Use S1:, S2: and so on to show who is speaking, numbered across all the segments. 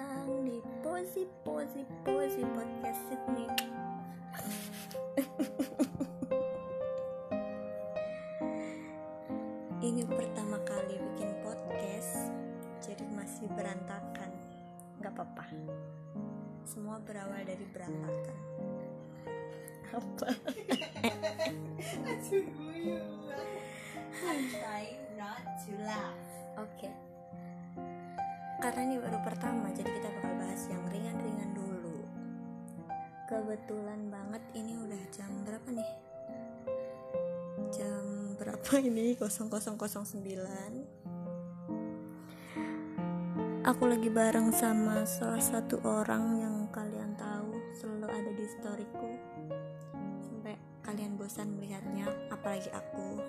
S1: datang di Posi Posi Posi Podcast Sydney. Ini pertama kali bikin podcast, jadi masih berantakan. Gak apa-apa. Semua berawal dari berantakan. Apa?
S2: I'm trying not to laugh.
S1: Oke. Karena ini baru pertama, jadi kita bakal bahas yang ringan-ringan dulu. Kebetulan banget ini udah jam berapa nih? Jam berapa ini? 0009. Aku lagi bareng sama salah satu orang yang kalian tahu selalu ada di storyku. Sampai kalian bosan melihatnya, apalagi aku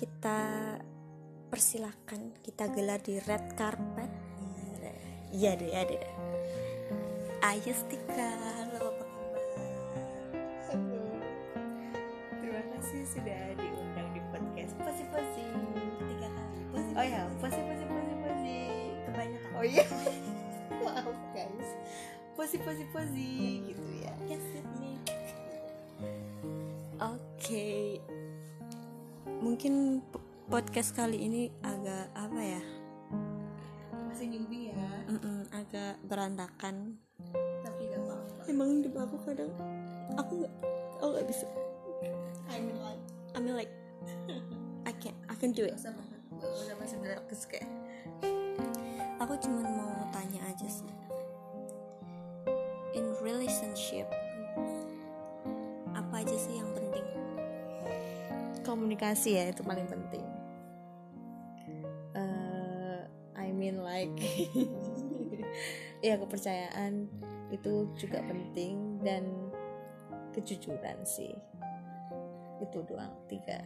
S1: kita persilahkan kita gelar di red carpet iya deh iya deh ayo Stika lo apa kabar
S2: Terima kasih sudah diundang di podcast Posi Posi.
S1: tiga kali Posi,
S2: Oh ya, Posi Posi Posi Posi.
S1: kebanyakan
S2: Oh iya. Maaf guys. Posi Posi Posi gitu ya.
S1: yes Sydney oke mungkin p- podcast kali ini agak apa ya?
S2: Masih newbie ya,
S1: Mm-mm, agak berantakan.
S2: Tapi gak apa-apa.
S1: emang hidup aku kadang aku nggak aku nggak bisa.
S2: I mean like
S1: I mean like I can I can do it.
S2: Gak. Gak usah masih berlakus kayak
S1: aku cuma mau tanya aja sih. In relationship apa aja sih yang penting
S2: komunikasi ya itu paling penting. Eh, I mean like ya kepercayaan itu juga penting dan kejujuran sih. Itu doang tiga.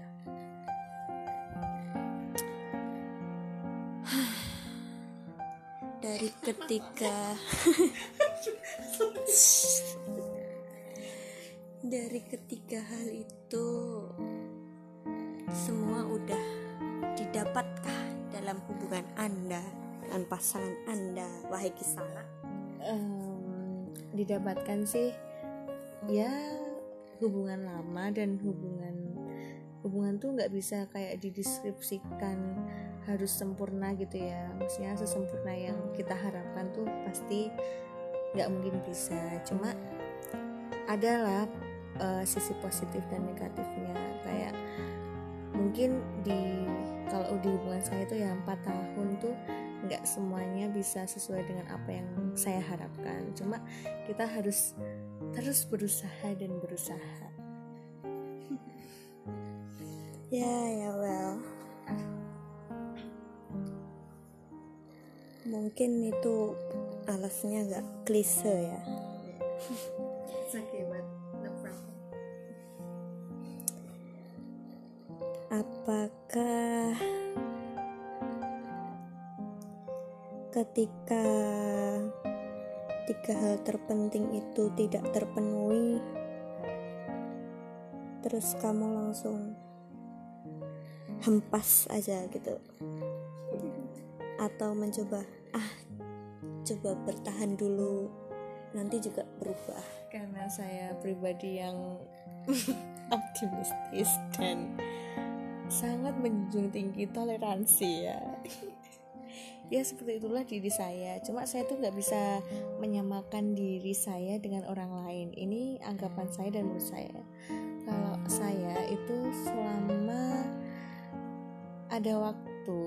S1: Dari ketika dari ketika hal itu semua udah didapatkah dalam hubungan anda dengan pasangan anda? Wahai kisana.
S2: Em, didapatkan sih? Ya hubungan lama dan hubungan hubungan tuh nggak bisa kayak dideskripsikan harus sempurna gitu ya. Maksudnya sesempurna yang kita harapkan tuh pasti nggak mungkin bisa. Cuma adalah eh, sisi positif dan negatifnya. Kayak mungkin di kalau di hubungan saya itu ya empat tahun tuh nggak semuanya bisa sesuai dengan apa yang saya harapkan. Cuma kita harus terus berusaha dan berusaha.
S1: Ya ya well. Mungkin itu alasnya agak klise ya apakah ketika tiga hal terpenting itu tidak terpenuhi terus kamu langsung hempas aja gitu? Atau mencoba ah coba bertahan dulu nanti juga berubah.
S2: Karena saya pribadi yang optimistis dan sangat menjunjung tinggi toleransi ya. Ya seperti itulah diri saya. Cuma saya tuh nggak bisa menyamakan diri saya dengan orang lain. Ini anggapan saya dan menurut saya. Kalau saya itu selama ada waktu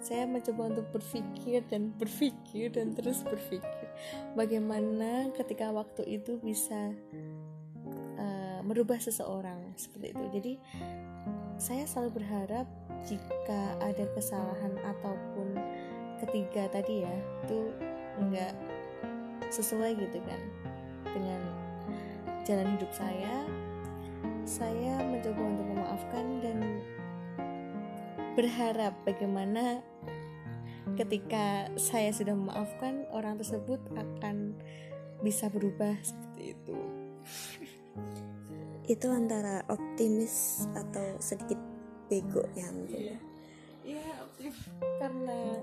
S2: saya mencoba untuk berpikir dan berpikir dan terus berpikir bagaimana ketika waktu itu bisa uh, merubah seseorang seperti itu. Jadi saya selalu berharap jika ada kesalahan ataupun ketiga tadi ya itu enggak sesuai gitu kan dengan jalan hidup saya. Saya mencoba untuk memaafkan dan berharap bagaimana ketika saya sudah memaafkan orang tersebut akan bisa berubah seperti itu
S1: itu antara optimis atau sedikit bego ya mungkin ya.
S2: ya karena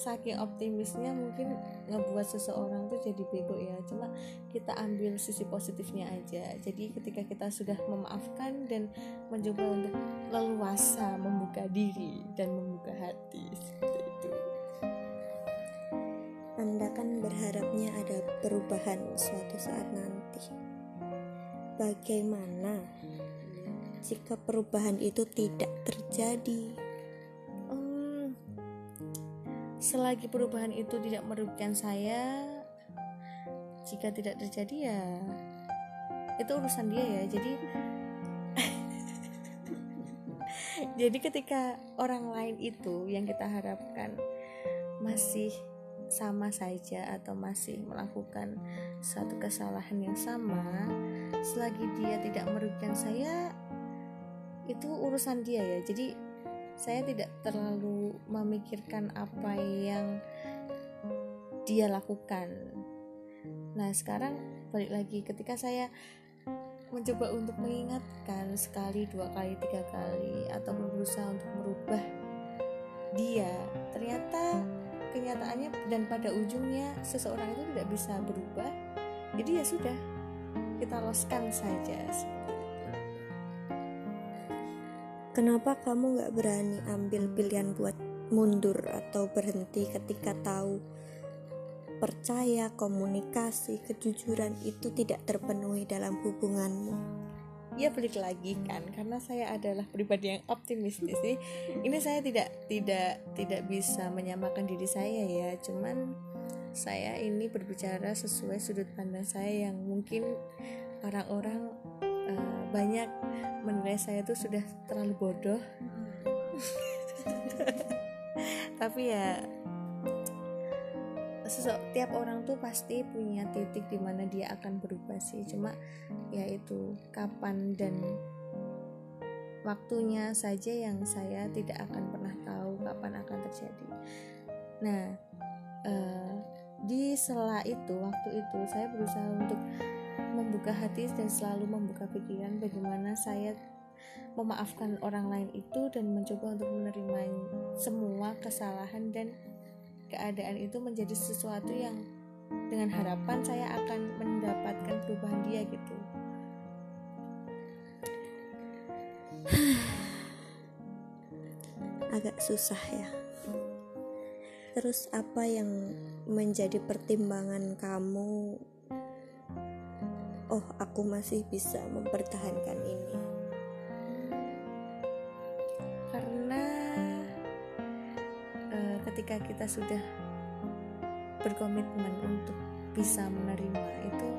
S2: saking optimisnya mungkin ngebuat seseorang tuh jadi bego ya. Cuma kita ambil sisi positifnya aja. Jadi ketika kita sudah memaafkan dan mencoba untuk leluasa membuka diri dan membuka hati seperti itu.
S1: Anda kan berharapnya ada perubahan suatu saat nanti bagaimana jika perubahan itu tidak terjadi?
S2: Selagi perubahan itu tidak merugikan saya jika tidak terjadi ya itu urusan dia ya. Jadi jadi ketika orang lain itu yang kita harapkan masih sama saja atau masih melakukan satu kesalahan yang sama selagi dia tidak merugikan saya itu urusan dia ya jadi saya tidak terlalu memikirkan apa yang dia lakukan. Nah, sekarang balik lagi ketika saya mencoba untuk mengingatkan sekali, dua kali, tiga kali atau berusaha untuk merubah dia, ternyata kenyataannya dan pada ujungnya seseorang itu tidak bisa berubah. Jadi ya sudah, kita loskan saja.
S1: Kenapa kamu gak berani ambil pilihan buat mundur atau berhenti ketika tahu percaya, komunikasi, kejujuran itu tidak terpenuhi dalam hubunganmu?
S2: Ya balik lagi kan, karena saya adalah pribadi yang optimistis nih. Ini saya tidak tidak tidak bisa menyamakan diri saya ya, cuman saya ini berbicara sesuai sudut pandang saya yang mungkin orang-orang uh, banyak menilai saya tuh sudah terlalu bodoh. Tapi ya setiap orang tuh pasti punya titik di mana dia akan berubah sih. Cuma ya itu kapan dan waktunya saja yang saya tidak akan pernah tahu kapan akan terjadi. Nah uh, di sela itu waktu itu saya berusaha untuk membuka hati dan selalu membuka pikiran bagaimana saya memaafkan orang lain itu dan mencoba untuk menerima semua kesalahan dan keadaan itu menjadi sesuatu yang dengan harapan saya akan mendapatkan perubahan dia gitu.
S1: Agak susah ya. Terus apa yang menjadi pertimbangan kamu oh aku masih bisa mempertahankan ini
S2: ketika kita sudah berkomitmen untuk bisa menerima itu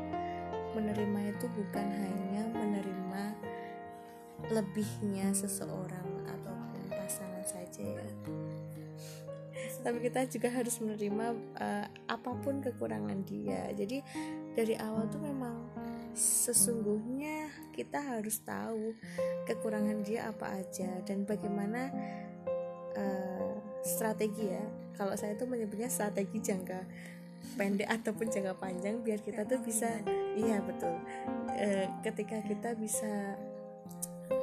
S2: menerima itu bukan hanya menerima lebihnya seseorang atau pasangan saja ya. Tapi kita juga harus menerima uh, apa pun kekurangan dia. Jadi dari awal tuh memang sesungguhnya kita harus tahu kekurangan dia apa aja dan bagaimana uh, strategi ya. Kalau saya tuh menyebutnya strategi jangka pendek ataupun jangka panjang biar kita tuh bisa iya betul. Uh, ketika kita bisa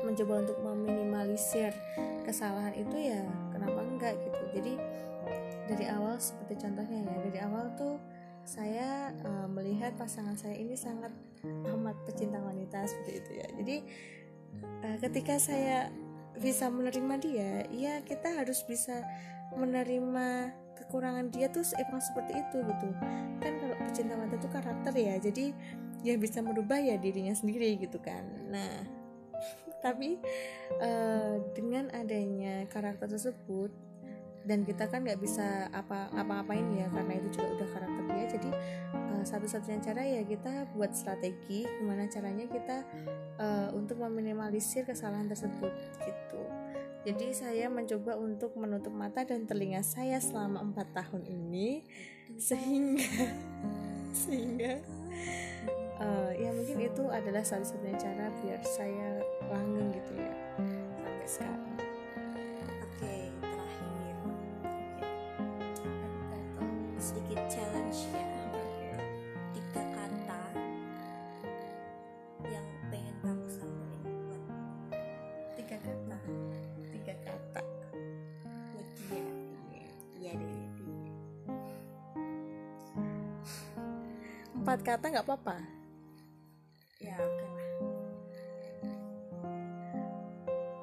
S2: mencoba untuk meminimalisir kesalahan itu ya kenapa enggak gitu. Jadi dari awal seperti contohnya ya dari awal tuh saya uh, melihat pasangan saya ini sangat amat pecinta wanita seperti itu ya. Jadi uh, ketika saya bisa menerima dia ya kita harus bisa menerima kekurangan dia tuh emang seperti itu gitu. Kan kalau pecinta wanita tuh karakter ya jadi ya bisa merubah ya dirinya sendiri gitu kan. Nah tapi uh, dengan adanya karakter tersebut dan kita kan nggak bisa apa ngapa-ngapain ya karena itu juga udah karakter dia. Jadi uh, satu-satunya cara ya kita buat strategi gimana caranya kita uh, untuk meminimalisir kesalahan tersebut gitu. Jadi saya mencoba untuk menutup mata dan telinga saya selama empat tahun ini sehingga sehingga uh, ya mungkin itu adalah satu-satunya cara biar saya langgeng gitu ya sampai sekarang empat kata nggak apa-apa.
S1: Ya oke. Lah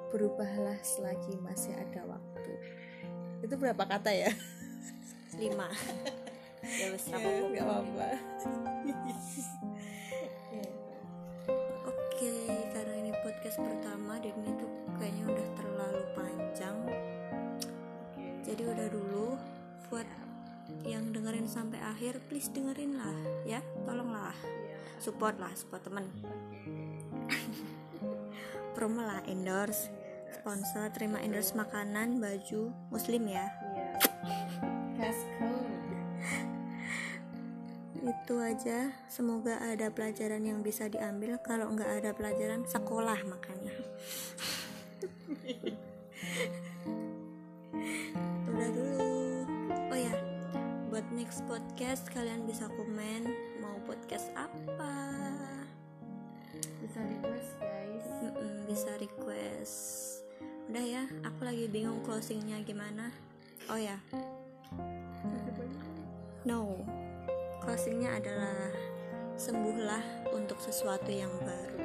S2: berubahlah selagi masih ada waktu. Itu berapa kata ya?
S1: Lima. Ya wes
S2: Ya, nggak apa-apa.
S1: Oke, karena ini podcast pertama dan itu kayaknya udah terlalu panjang. Jadi udah dulu buat yang dengerin sampai akhir, please dengerin lah. Support lah, support temen. Promo lah, endorse, sponsor, terima endorse makanan, baju, muslim ya. Itu aja. Semoga ada pelajaran yang bisa diambil. Kalau nggak ada pelajaran, sekolah makanya. Next podcast kalian bisa komen mau podcast apa.
S2: bisa request guys
S1: Mm-mm, bisa request. Udah ya, aku lagi bingung closingnya gimana. Oh ya, no. Closingnya adalah sembuhlah untuk sesuatu yang baru.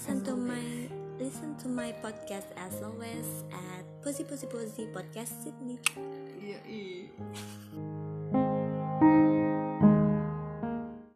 S2: Listen to my
S1: listen to my podcast as always at Posy Posy Posy Podcast Sydney.
S2: iya